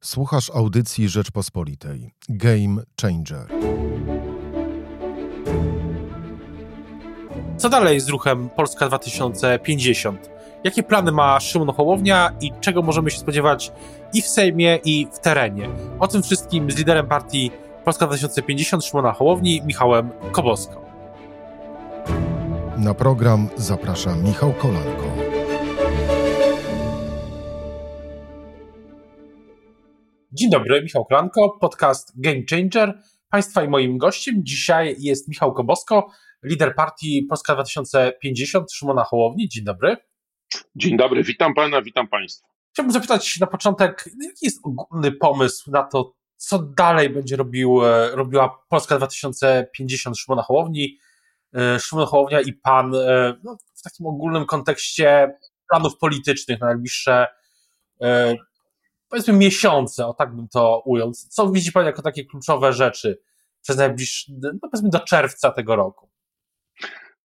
Słuchasz audycji Rzeczpospolitej. Game Changer. Co dalej z ruchem Polska 2050? Jakie plany ma Szymon Hołownia i czego możemy się spodziewać i w Sejmie, i w terenie? O tym wszystkim z liderem partii Polska 2050 Szymona Hołowni, Michałem Koboską. Na program zaprasza Michał Kolanko. Dzień dobry, Michał Kolanko, podcast Game Changer. Państwa i moim gościem dzisiaj jest Michał Kobosko, lider partii Polska 2050 Szymona Hołowni. Dzień dobry. Dzień dobry, witam pana, witam państwa. Chciałbym zapytać na początek, jaki jest ogólny pomysł na to, co dalej będzie robił, robiła Polska 2050 Szymona Hołowni, Szymon Hołownia i pan no, w takim ogólnym kontekście planów politycznych na najbliższe powiedzmy miesiące, o tak bym to ujął. Co widzi pan jako takie kluczowe rzeczy przez najbliższe, no powiedzmy do czerwca tego roku?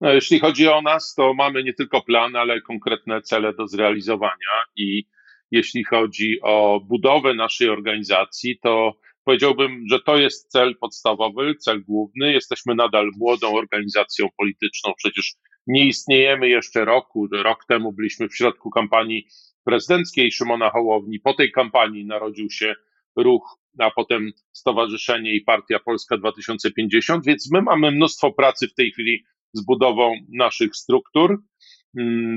No, jeśli chodzi o nas, to mamy nie tylko plan, ale konkretne cele do zrealizowania i jeśli chodzi o budowę naszej organizacji, to powiedziałbym, że to jest cel podstawowy, cel główny. Jesteśmy nadal młodą organizacją polityczną, przecież nie istniejemy jeszcze roku. Rok temu byliśmy w środku kampanii prezydenckiej Szymona Hołowni. Po tej kampanii narodził się ruch, a potem Stowarzyszenie i Partia Polska 2050, więc my mamy mnóstwo pracy w tej chwili z budową naszych struktur.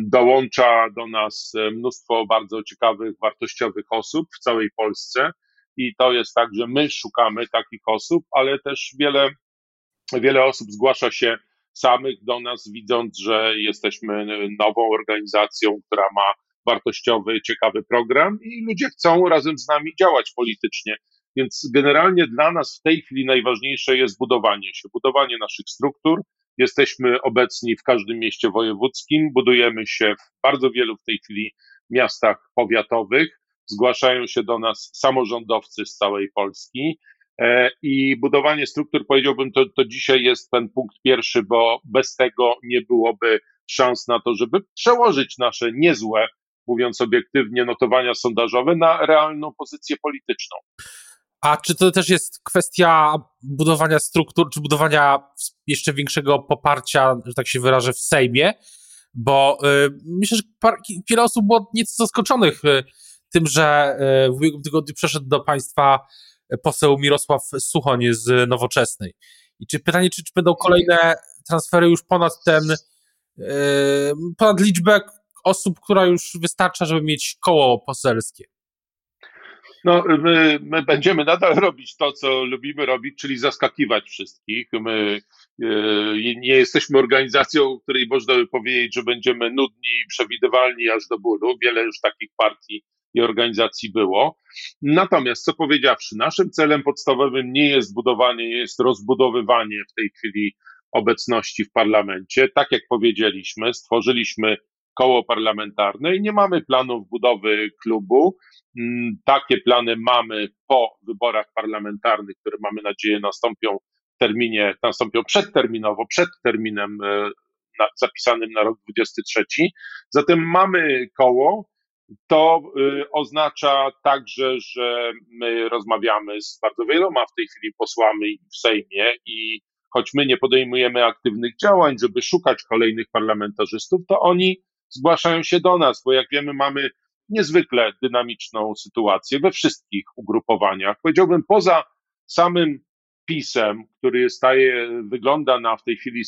Dołącza do nas mnóstwo bardzo ciekawych, wartościowych osób w całej Polsce i to jest tak, że my szukamy takich osób, ale też wiele, wiele osób zgłasza się samych do nas, widząc, że jesteśmy nową organizacją, która ma wartościowy, ciekawy program i ludzie chcą razem z nami działać politycznie. Więc generalnie dla nas w tej chwili najważniejsze jest budowanie się, budowanie naszych struktur. Jesteśmy obecni w każdym mieście wojewódzkim, budujemy się w bardzo wielu w tej chwili miastach powiatowych. Zgłaszają się do nas samorządowcy z całej Polski. I budowanie struktur, powiedziałbym, to, to dzisiaj jest ten punkt pierwszy, bo bez tego nie byłoby szans na to, żeby przełożyć nasze niezłe mówiąc obiektywnie, notowania sondażowe na realną pozycję polityczną. A czy to też jest kwestia budowania struktur, czy budowania jeszcze większego poparcia, że tak się wyrażę, w Sejmie? Bo y, myślę, że par, wiele osób było nieco zaskoczonych y, tym, że y, w ubiegłym tygodniu przeszedł do państwa poseł Mirosław Suchoń z Nowoczesnej. I czy pytanie, czy, czy będą kolejne transfery już ponad ten, ponad liczbę, osób, która już wystarcza, żeby mieć koło poselskie? No, my, my, będziemy nadal robić to, co lubimy robić, czyli zaskakiwać wszystkich. My e, nie jesteśmy organizacją, której można by powiedzieć, że będziemy nudni i przewidywalni aż do bólu. Wiele już takich partii i organizacji było. Natomiast, co powiedziawszy, naszym celem podstawowym nie jest budowanie, jest rozbudowywanie w tej chwili obecności w parlamencie. Tak jak powiedzieliśmy, stworzyliśmy koło parlamentarne i nie mamy planów budowy klubu. Mm, takie plany mamy po wyborach parlamentarnych, które mamy nadzieję nastąpią w terminie, nastąpią przedterminowo, przed terminem e, zapisanym na rok 23. Zatem mamy koło. To y, oznacza także, że my rozmawiamy z bardzo wieloma w tej chwili posłami w Sejmie i choć my nie podejmujemy aktywnych działań, żeby szukać kolejnych parlamentarzystów, to oni zgłaszają się do nas, bo jak wiemy, mamy niezwykle dynamiczną sytuację we wszystkich ugrupowaniach. Powiedziałbym, poza samym pisem, który staje, wygląda na w tej chwili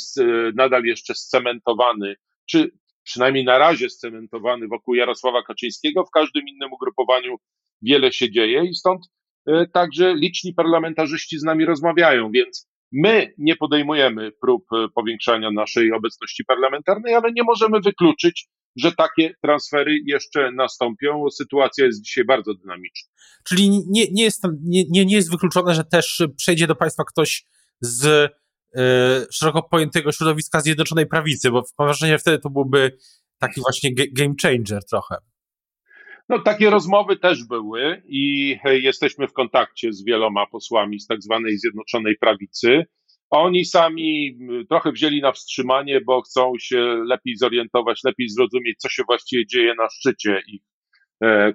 nadal jeszcze scementowany, czy przynajmniej na razie scementowany wokół Jarosława Kaczyńskiego, w każdym innym ugrupowaniu wiele się dzieje i stąd e, także liczni parlamentarzyści z nami rozmawiają, więc My nie podejmujemy prób e, powiększania naszej obecności parlamentarnej, ale nie możemy wykluczyć, że takie transfery jeszcze nastąpią. Sytuacja jest dzisiaj bardzo dynamiczna. Czyli nie, nie, jest, nie, nie jest wykluczone, że też przejdzie do Państwa ktoś z y, szeroko pojętego środowiska Zjednoczonej Prawicy, bo mam wrażenie, wtedy to byłby taki właśnie game changer trochę. No, takie rozmowy też były i jesteśmy w kontakcie z wieloma posłami z tak zwanej Zjednoczonej Prawicy. Oni sami trochę wzięli na wstrzymanie, bo chcą się lepiej zorientować, lepiej zrozumieć, co się właściwie dzieje na szczycie ich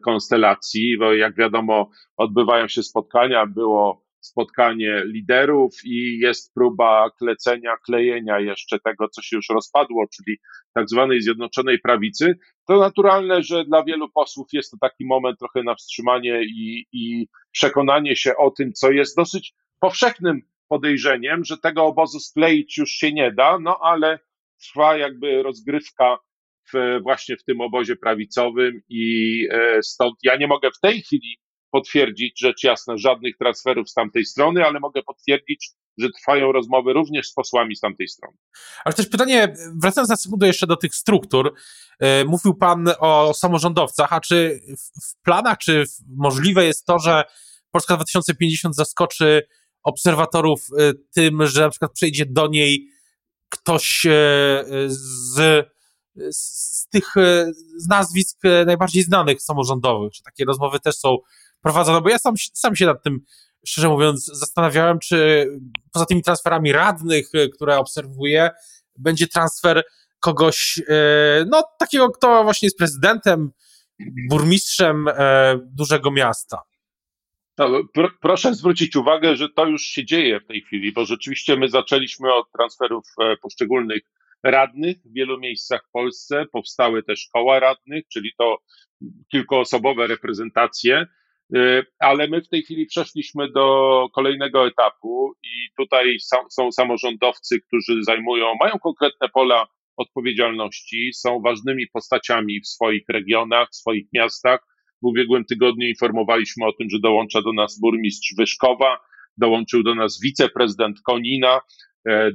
konstelacji, bo jak wiadomo, odbywają się spotkania, było spotkanie liderów i jest próba klecenia, klejenia jeszcze tego, co się już rozpadło, czyli tak zwanej Zjednoczonej Prawicy, to naturalne, że dla wielu posłów jest to taki moment trochę na wstrzymanie i, i przekonanie się o tym, co jest dosyć powszechnym podejrzeniem, że tego obozu skleić już się nie da, no ale trwa jakby rozgrywka w, właśnie w tym obozie prawicowym i e, stąd ja nie mogę w tej chwili potwierdzić, rzecz jasna, żadnych transferów z tamtej strony, ale mogę potwierdzić, że trwają rozmowy również z posłami z tamtej strony. Ale też pytanie, wracając na sekundę jeszcze do tych struktur, e, mówił Pan o samorządowcach, a czy w planach, czy możliwe jest to, że Polska 2050 zaskoczy obserwatorów e, tym, że na przykład przejdzie do niej ktoś e, z, z tych z nazwisk najbardziej znanych samorządowych, czy takie rozmowy też są prowadzone, bo ja sam, sam się nad tym, szczerze mówiąc, zastanawiałem, czy poza tymi transferami radnych, które obserwuję, będzie transfer kogoś, no takiego, kto właśnie jest prezydentem, burmistrzem dużego miasta. No, pr proszę zwrócić uwagę, że to już się dzieje w tej chwili, bo rzeczywiście my zaczęliśmy od transferów e, poszczególnych radnych w wielu miejscach w Polsce. Powstały też koła radnych, czyli to kilkuosobowe reprezentacje, e, ale my w tej chwili przeszliśmy do kolejnego etapu i tutaj są samorządowcy, którzy zajmują, mają konkretne pola odpowiedzialności, są ważnymi postaciami w swoich regionach, w swoich miastach. W ubiegłym tygodniu informowaliśmy o tym, że dołącza do nas burmistrz Wyszkowa, dołączył do nas wiceprezydent Konina,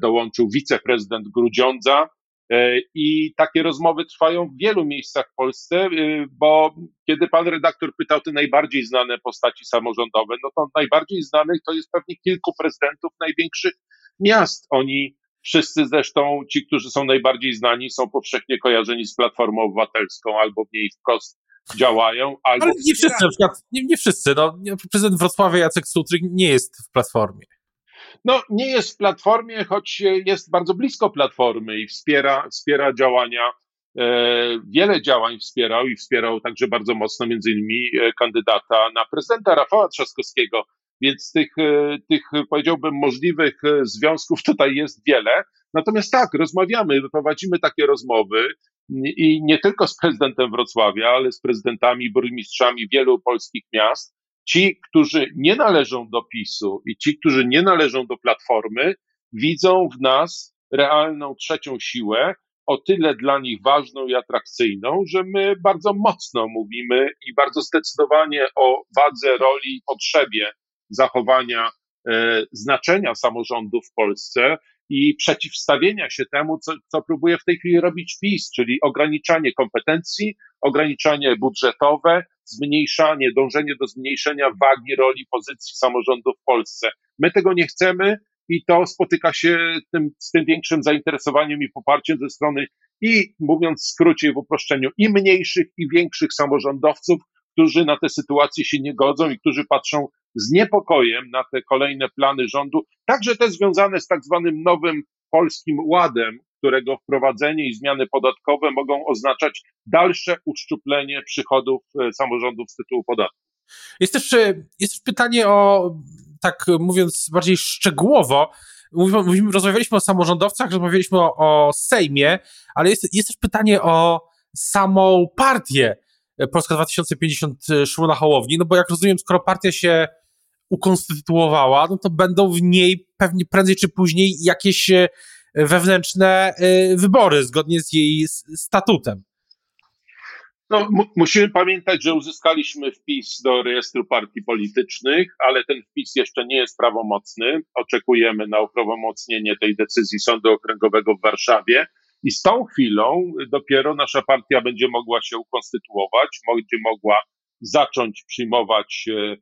dołączył wiceprezydent Grudziądza. E, I takie rozmowy trwają w wielu miejscach w Polsce, e, bo kiedy pan redaktor pytał te najbardziej znane postaci samorządowe, no to najbardziej znanych to jest pewnie kilku prezydentów największych miast. Oni wszyscy zresztą, ci, którzy są najbardziej znani, są powszechnie kojarzeni z Platformą Obywatelską albo w niej wprost działają. Albo Ale nie wszyscy, na przykład, nie, nie wszyscy. No, prezydent Wrocławia Jacek Sutryk nie jest w Platformie. No, nie jest w Platformie, choć jest bardzo blisko Platformy i wspiera, wspiera działania, e, wiele działań wspierał i wspierał także bardzo mocno między innymi e, kandydata na prezydenta Rafała Trzaskowskiego, więc tych, e, tych powiedziałbym możliwych e, związków tutaj jest wiele. Natomiast tak, rozmawiamy, prowadzimy takie rozmowy i nie tylko z prezydentem Wrocławia, ale z prezydentami, burmistrzami wielu polskich miast. Ci, którzy nie należą do PiSu i ci, którzy nie należą do Platformy, widzą w nas realną trzecią siłę, o tyle dla nich ważną i atrakcyjną, że my bardzo mocno mówimy i bardzo zdecydowanie o wadze, roli i potrzebie zachowania e, znaczenia samorządu w Polsce i przeciwstawienia się temu, co, co próbuje w tej chwili robić PiS, czyli ograniczanie kompetencji, ograniczanie budżetowe, zmniejszanie, dążenie do zmniejszenia wagi roli pozycji samorządu w Polsce. My tego nie chcemy i to spotyka się tym, z tym większym zainteresowaniem i poparciem ze strony i mówiąc w skrócie w uproszczeniu i mniejszych i większych samorządowców, którzy na tę sytuację się nie godzą i którzy patrzą z niepokojem na te kolejne plany rządu, także te związane z tak zwanym nowym polskim ładem, którego wprowadzenie i zmiany podatkowe mogą oznaczać dalsze uszczuplenie przychodów e, samorządów z tytułu podatku. Jest też, e, jest też pytanie o, tak mówiąc bardziej szczegółowo, mówimy, rozmawialiśmy o samorządowcach, rozmawialiśmy o, o Sejmie, ale jest, jest też pytanie o samą partię Polska 2050 szło na Hołowni, no bo jak rozumiem, skoro partia się ukonstytuowała, no to będą w niej pewnie prędzej czy później jakieś e, wewnętrzne e, wybory zgodnie z jej statutem. No, musimy pamiętać, że uzyskaliśmy wpis do rejestru partii politycznych, ale ten wpis jeszcze nie jest prawomocny. Oczekujemy na uprawomocnienie tej decyzji Sądu Okręgowego w Warszawie. I z tą chwilą dopiero nasza partia będzie mogła się ukonstytuować, będzie mogła zacząć przyjmować, e,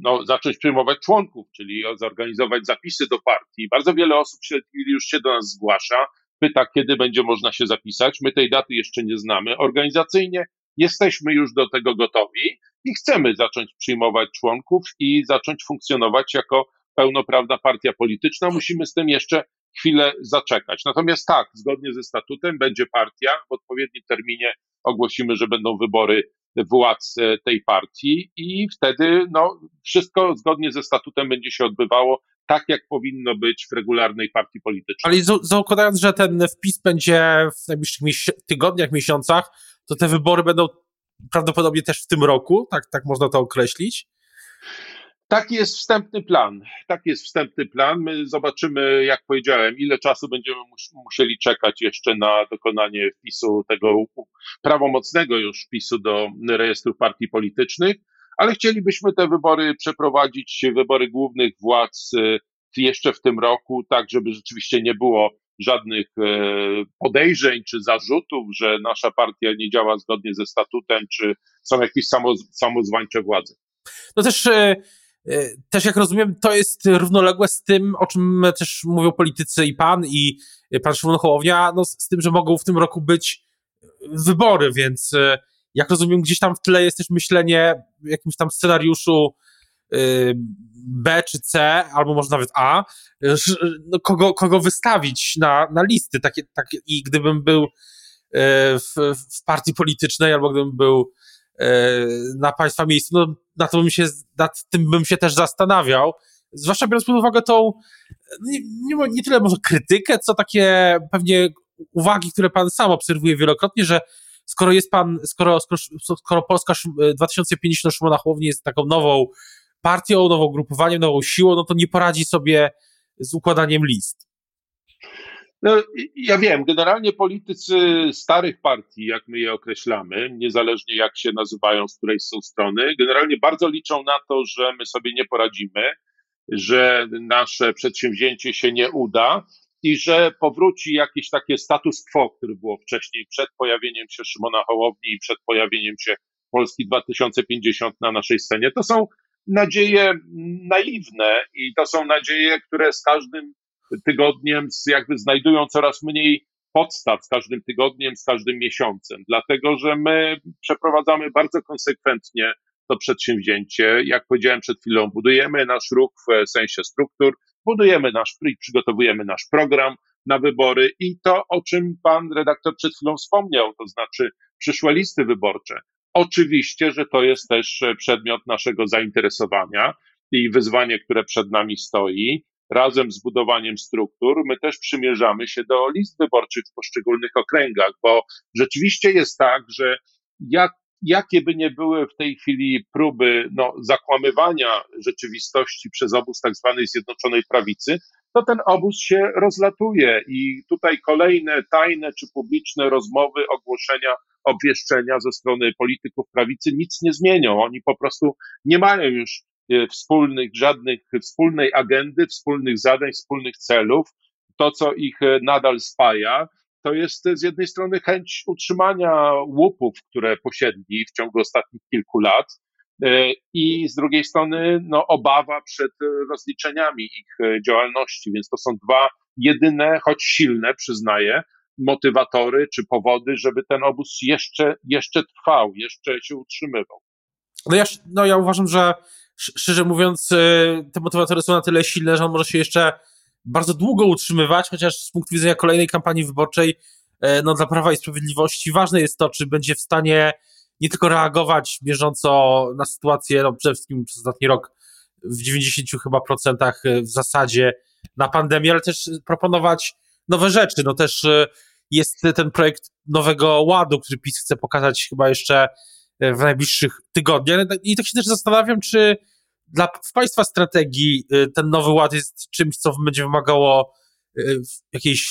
no, zacząć przyjmować członków, czyli zorganizować zapisy do partii. Bardzo wiele osób się, już się do nas zgłasza, pyta, kiedy będzie można się zapisać. My tej daty jeszcze nie znamy. Organizacyjnie jesteśmy już do tego gotowi i chcemy zacząć przyjmować członków i zacząć funkcjonować jako pełnoprawna partia polityczna. Musimy z tym jeszcze chwilę zaczekać. Natomiast tak, zgodnie ze statutem będzie partia, w odpowiednim terminie ogłosimy, że będą wybory władz tej partii i wtedy no, wszystko zgodnie ze statutem będzie się odbywało tak, jak powinno być w regularnej partii politycznej. Ale zakładając, że ten wpis będzie w najbliższych tygodniach, miesiącach, to te wybory będą prawdopodobnie też w tym roku, tak, tak można to określić? Taki jest wstępny plan. Taki jest wstępny plan. My zobaczymy, jak powiedziałem, ile czasu będziemy musieli czekać jeszcze na dokonanie wpisu tego prawomocnego już wpisu do rejestru partii politycznych, ale chcielibyśmy te wybory przeprowadzić, wybory głównych władz y, jeszcze w tym roku, tak żeby rzeczywiście nie było żadnych e, podejrzeń czy zarzutów, że nasza partia nie działa zgodnie ze statutem, czy są jakieś samozwańcze władze. No też e, też jak rozumiem, to jest równoległe z tym, o czym też mówią politycy i pan, i pan Szymon Hołownia, no z tym, że mogą w tym roku być wybory, więc e, jak rozumiem, gdzieś tam w tle jest też myślenie w jakimś tam scenariuszu e, B czy C, albo może nawet A, no kogo, kogo wystawić na, na listy. Takie, takie, I gdybym był w, w partii politycznej, albo gdybym był E, na państwa miejscu, no na to bym się, nad tym bym się też zastanawiał, zwłaszcza biorąc pod uwagę tą, nie, nie, nie tyle może krytykę, co takie pewnie uwagi, które pan sam obserwuje wielokrotnie, że skoro jest pan, skoro, skoro, skoro Polska 2050 Szymona Hołowni jest taką nową partią, nową grupowaniem, nową siłą, no to nie poradzi sobie z układaniem list. No, ja wiem, generalnie politycy starych partii, jak my je określamy, niezależnie jak się nazywają, z której są strony, generalnie bardzo liczą na to, że my sobie nie poradzimy, że nasze przedsięwzięcie się nie uda i że powróci jakieś takie status quo, który było wcześniej, przed pojawieniem się Szymona Hołowni i przed pojawieniem się Polski 2050 na naszej scenie. To są nadzieje naiwne i to są nadzieje, które z każdym tygodniem jakby znajdują coraz mniej podstaw z każdym tygodniem, z każdym miesiącem, dlatego że my przeprowadzamy bardzo konsekwentnie to przedsięwzięcie. Jak powiedziałem przed chwilą, budujemy nasz ruch w sensie struktur, budujemy nasz, przygotowujemy nasz program na wybory i to, o czym pan redaktor przed chwilą wspomniał, to znaczy przyszłe listy wyborcze. Oczywiście, że to jest też przedmiot naszego zainteresowania i wyzwanie, które przed nami stoi razem z budowaniem struktur, my też przymierzamy się do list wyborczych w poszczególnych okręgach, bo rzeczywiście jest tak, że jak, jakie by nie były w tej chwili próby no, zakłamywania rzeczywistości przez obóz tak zwanej Zjednoczonej Prawicy, to ten obóz się rozlatuje i tutaj kolejne tajne czy publiczne rozmowy, ogłoszenia, obwieszczenia ze strony polityków prawicy nic nie zmienią. Oni po prostu nie mają już wspólnych, żadnych wspólnej agendy, wspólnych zadań, wspólnych celów. To, co ich e, nadal spaja, to jest z jednej strony chęć utrzymania łupów, które posiedli w ciągu ostatnich kilku lat, e, i z drugiej strony no, obawa przed rozliczeniami ich działalności. Więc to są dwa jedyne, choć silne, przyznaję, motywatory czy powody, żeby ten obóz jeszcze, jeszcze trwał, jeszcze się utrzymywał. No ja, no ja uważam, że szczerze mówiąc, e, te motywatory są na tyle silne, że on może się jeszcze bardzo długo utrzymywać, chociaż z punktu widzenia kolejnej kampanii wyborczej, e, no dla Prawa i Sprawiedliwości ważne jest to, czy będzie w stanie nie tylko reagować bieżąco na sytuację, no przede wszystkim przez ostatni rok w 90 chyba procentach e, w zasadzie na pandemię, ale też proponować nowe rzeczy. No też jest ten projekt Nowego Ładu, który PiS chce pokazać chyba jeszcze w najbliższych tygodniach. I tak się też zastanawiam, czy dla w Państwa strategii y, ten nowy ład jest czymś, co będzie wymagało y, jakiejś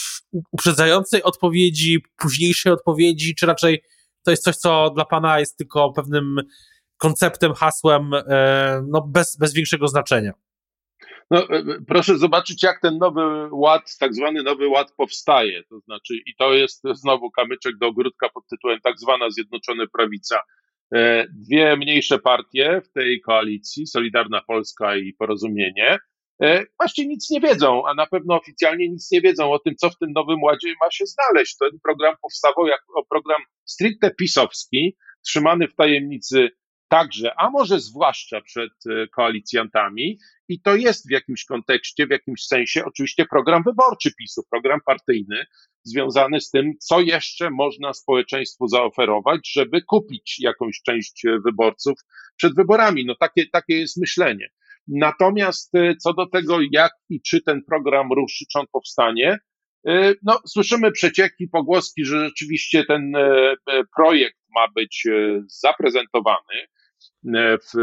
uprzedzającej odpowiedzi, późniejszej odpowiedzi, czy raczej to jest coś, co dla Pana jest tylko pewnym konceptem, hasłem, y, no bez, bez większego znaczenia? No, proszę zobaczyć, jak ten nowy ład, tak zwany nowy ład powstaje. To znaczy, i to jest znowu kamyczek do ogródka pod tytułem tak zwana Zjednoczona Prawica. E, dwie mniejsze partie w tej koalicji, Solidarna Polska i Porozumienie, e, właśnie nic nie wiedzą, a na pewno oficjalnie nic nie wiedzą o tym, co w tym nowym ładzie ma się znaleźć. Ten program powstawał jako program stricte pisowski, trzymany w tajemnicy także, a może zwłaszcza przed e, koalicjantami, i to jest w jakimś kontekście, w jakimś sensie oczywiście program wyborczy PiSu, program partyjny, związany z tym, co jeszcze można społeczeństwu zaoferować, żeby kupić jakąś część wyborców przed wyborami. No takie, takie jest myślenie. Natomiast e, co do tego, jak i czy ten program ruszy, czy on powstanie, e, no, słyszymy przecieki, pogłoski, że rzeczywiście ten e, projekt ma być zaprezentowany w,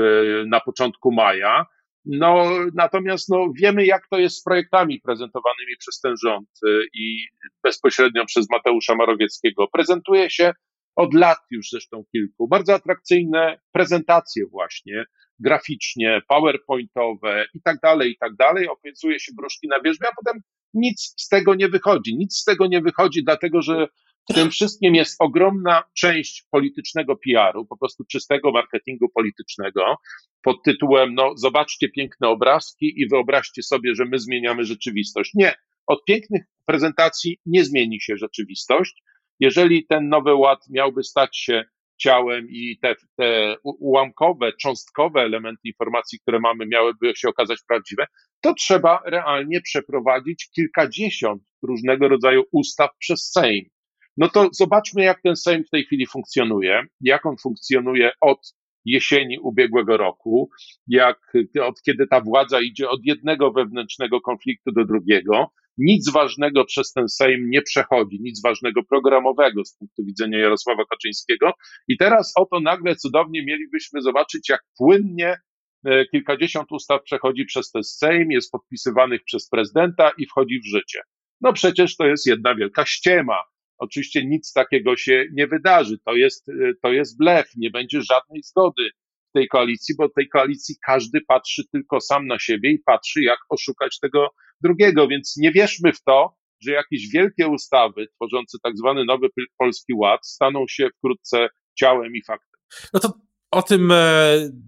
na początku maja. No, natomiast no, wiemy, jak to jest z projektami prezentowanymi przez ten rząd i bezpośrednio przez Mateusza Marowieckiego. Prezentuje się od lat już zresztą kilku. Bardzo atrakcyjne prezentacje właśnie, graficznie, powerpointowe i tak dalej, i tak dalej. Opiecuje się gruszki na wierzbie, a potem nic z tego nie wychodzi. Nic z tego nie wychodzi, dlatego że w tym wszystkim jest ogromna część politycznego PR-u, po prostu czystego marketingu politycznego, pod tytułem, no, zobaczcie piękne obrazki i wyobraźcie sobie, że my zmieniamy rzeczywistość. Nie. Od pięknych prezentacji nie zmieni się rzeczywistość. Jeżeli ten nowy ład miałby stać się ciałem i te, te ułamkowe, cząstkowe elementy informacji, które mamy, miałyby się okazać prawdziwe, to trzeba realnie przeprowadzić kilkadziesiąt różnego rodzaju ustaw przez Sejm. No to zobaczmy, jak ten Sejm w tej chwili funkcjonuje, jak on funkcjonuje od jesieni ubiegłego roku, jak od kiedy ta władza idzie od jednego wewnętrznego konfliktu do drugiego, nic ważnego przez ten Sejm nie przechodzi, nic ważnego programowego z punktu widzenia Jarosława Kaczyńskiego. I teraz oto nagle cudownie mielibyśmy zobaczyć, jak płynnie e, kilkadziesiąt ustaw przechodzi przez ten Sejm, jest podpisywanych przez prezydenta i wchodzi w życie. No przecież to jest jedna wielka ściema. Oczywiście nic takiego się nie wydarzy. To jest, e, to jest blef, nie będzie żadnej zgody w tej koalicji, bo w tej koalicji każdy patrzy tylko sam na siebie i patrzy, jak oszukać tego drugiego, więc nie wierzmy w to, że jakieś wielkie ustawy tworzące tak zwany nowy polski ład staną się wkrótce ciałem i faktem. No to o tym e,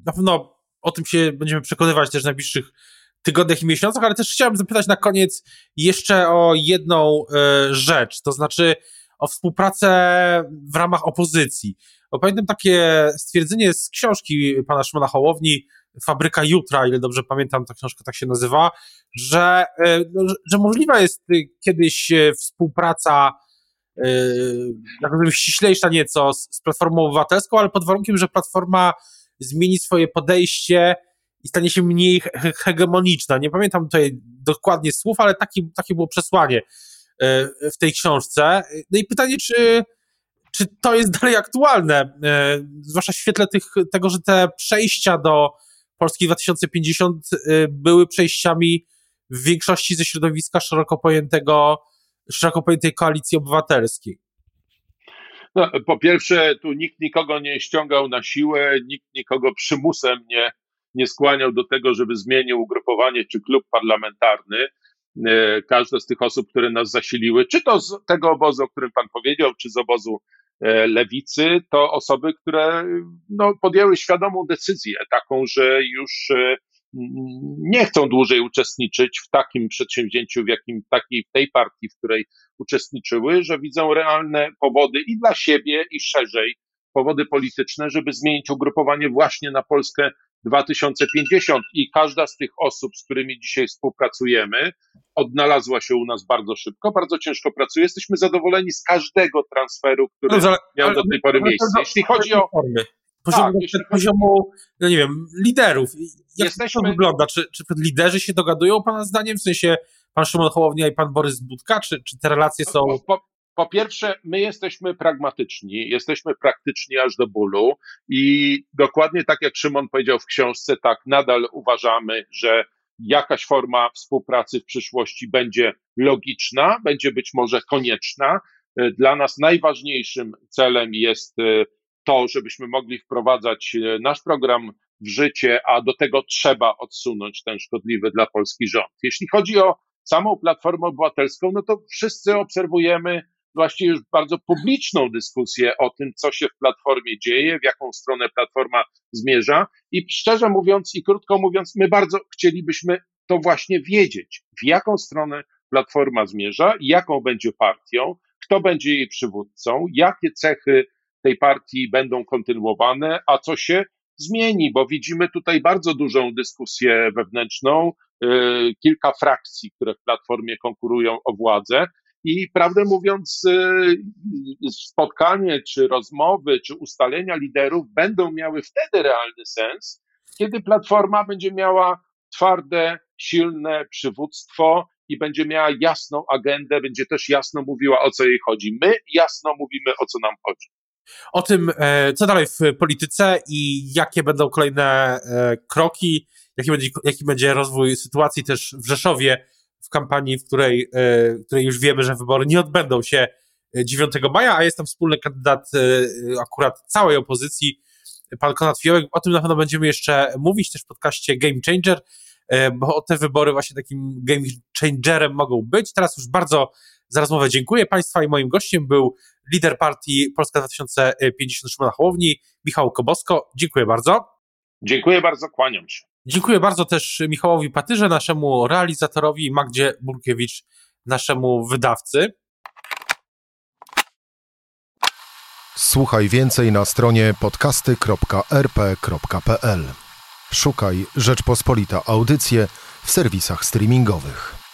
na pewno o tym się będziemy przekonywać też w najbliższych tygodniach i miesiącach, ale też chciałem zapytać na koniec jeszcze o jedną e, rzecz, to znaczy o współpracę w ramach opozycji. Bo pamiętam takie stwierdzenie z książki pana Szymona Hołowni, Fabryka Jutra, ile dobrze pamiętam, ta książka tak się nazywa, że, e, no, że możliwa jest y, kiedyś e, współpraca powiem, ściślejsza nieco z, z Platformą Obywatelską, ale pod warunkiem, że Platforma zmieni swoje podejście i stanie się mniej hegemoniczna. Nie pamiętam tutaj dokładnie słów, ale taki, takie było przesłanie w tej książce. No i pytanie, czy, czy to jest dalej aktualne, zwłaszcza w świetle tych, tego, że te przejścia do Polski 2050 y, były przejściami w większości ze środowiska szeroko pojętego, szeroko pojętej koalicji obywatelskiej. No, po pierwsze, tu nikt nikogo nie ściągał na siłę, nikt nikogo przymusem nie, nie skłaniał do tego, żeby zmienił ugrupowanie czy klub parlamentarny. Y, każda z tych osób, które nas zasiliły, czy to z tego obozu, o którym pan powiedział, czy z obozu E, lewicy, to osoby, które no, podjęły świadomą decyzję, taką, że już e, nie chcą dłużej uczestniczyć w takim przedsięwzięciu, w jakim takiej, tej partii, w której uczestniczyły, że widzą realne powody i dla siebie, i szerzej powody polityczne, żeby zmienić ugrupowanie właśnie na Polskę 2050 i każda z tych osób, z którymi dzisiaj współpracujemy, odnalazła się u nas bardzo szybko, bardzo ciężko pracuje. Jesteśmy zadowoleni z każdego transferu, który no, miał do tej pory miejsce. Jeśli chodzi o poziomu, tak, jeśli poziomu no nie wiem, liderów. Jak Jesteśmy... to wygląda? Czy, czy liderzy się dogadują, pana zdaniem? W sensie pan Szymon Hołownia i pan Borys Budka? Czy, czy te relacje są... Po, po pierwsze, my jesteśmy pragmatyczni, jesteśmy praktyczni aż do bólu i dokładnie tak jak Szymon powiedział w książce, tak nadal uważamy, że jakaś forma współpracy w przyszłości będzie logiczna, będzie być może konieczna. Dla nas najważniejszym celem jest e, to, żebyśmy mogli wprowadzać e, nasz program w życie, a do tego trzeba odsunąć ten szkodliwy dla Polski rząd. Jeśli chodzi o samą Platformę Obywatelską, no to wszyscy obserwujemy właściwie już bardzo publiczną dyskusję o tym, co się w Platformie dzieje, w jaką stronę Platforma zmierza. I szczerze mówiąc i krótko mówiąc, my bardzo chcielibyśmy to właśnie wiedzieć, w jaką stronę Platforma zmierza, jaką będzie partią, kto będzie jej przywódcą, jakie cechy tej partii będą kontynuowane, a co się zmieni, bo widzimy tutaj bardzo dużą dyskusję wewnętrzną, kilka frakcji, które w platformie konkurują o władzę. I prawdę mówiąc, spotkanie, czy rozmowy, czy ustalenia liderów będą miały wtedy realny sens, kiedy platforma będzie miała twarde, silne przywództwo i będzie miała jasną agendę, będzie też jasno mówiła, o co jej chodzi. My jasno mówimy, o co nam chodzi. O tym, e, co dalej w polityce i jakie będą kolejne e, kroki, jaki będzie, jaki będzie rozwój sytuacji też w Rzeszowie, w kampanii, w której, e, w której już wiemy, że wybory nie odbędą się 9 maja, a jest tam wspólny kandydat akurat całej opozycji, pan Konrad Fiołek. O tym na pewno będziemy jeszcze mówić też w podcaście Game Changer, e, bo te wybory właśnie takim game changerem mogą być. Teraz już bardzo za rozmowę dziękuję Państwa i moim gościem był lider partii Polska 2050 Szymona Hołowni, Michał Kobosko. Dziękuję bardzo. Dziękuję bardzo, kłaniam się. Dziękuję bardzo też Michałowi Patyrze, naszemu realizatorowi, Magdzie Burkiewicz, naszemu wydawcy. Słuchaj więcej na stronie podcasty.rp.pl. Szukaj Rzeczpospolita Audycje w serwisach streamingowych.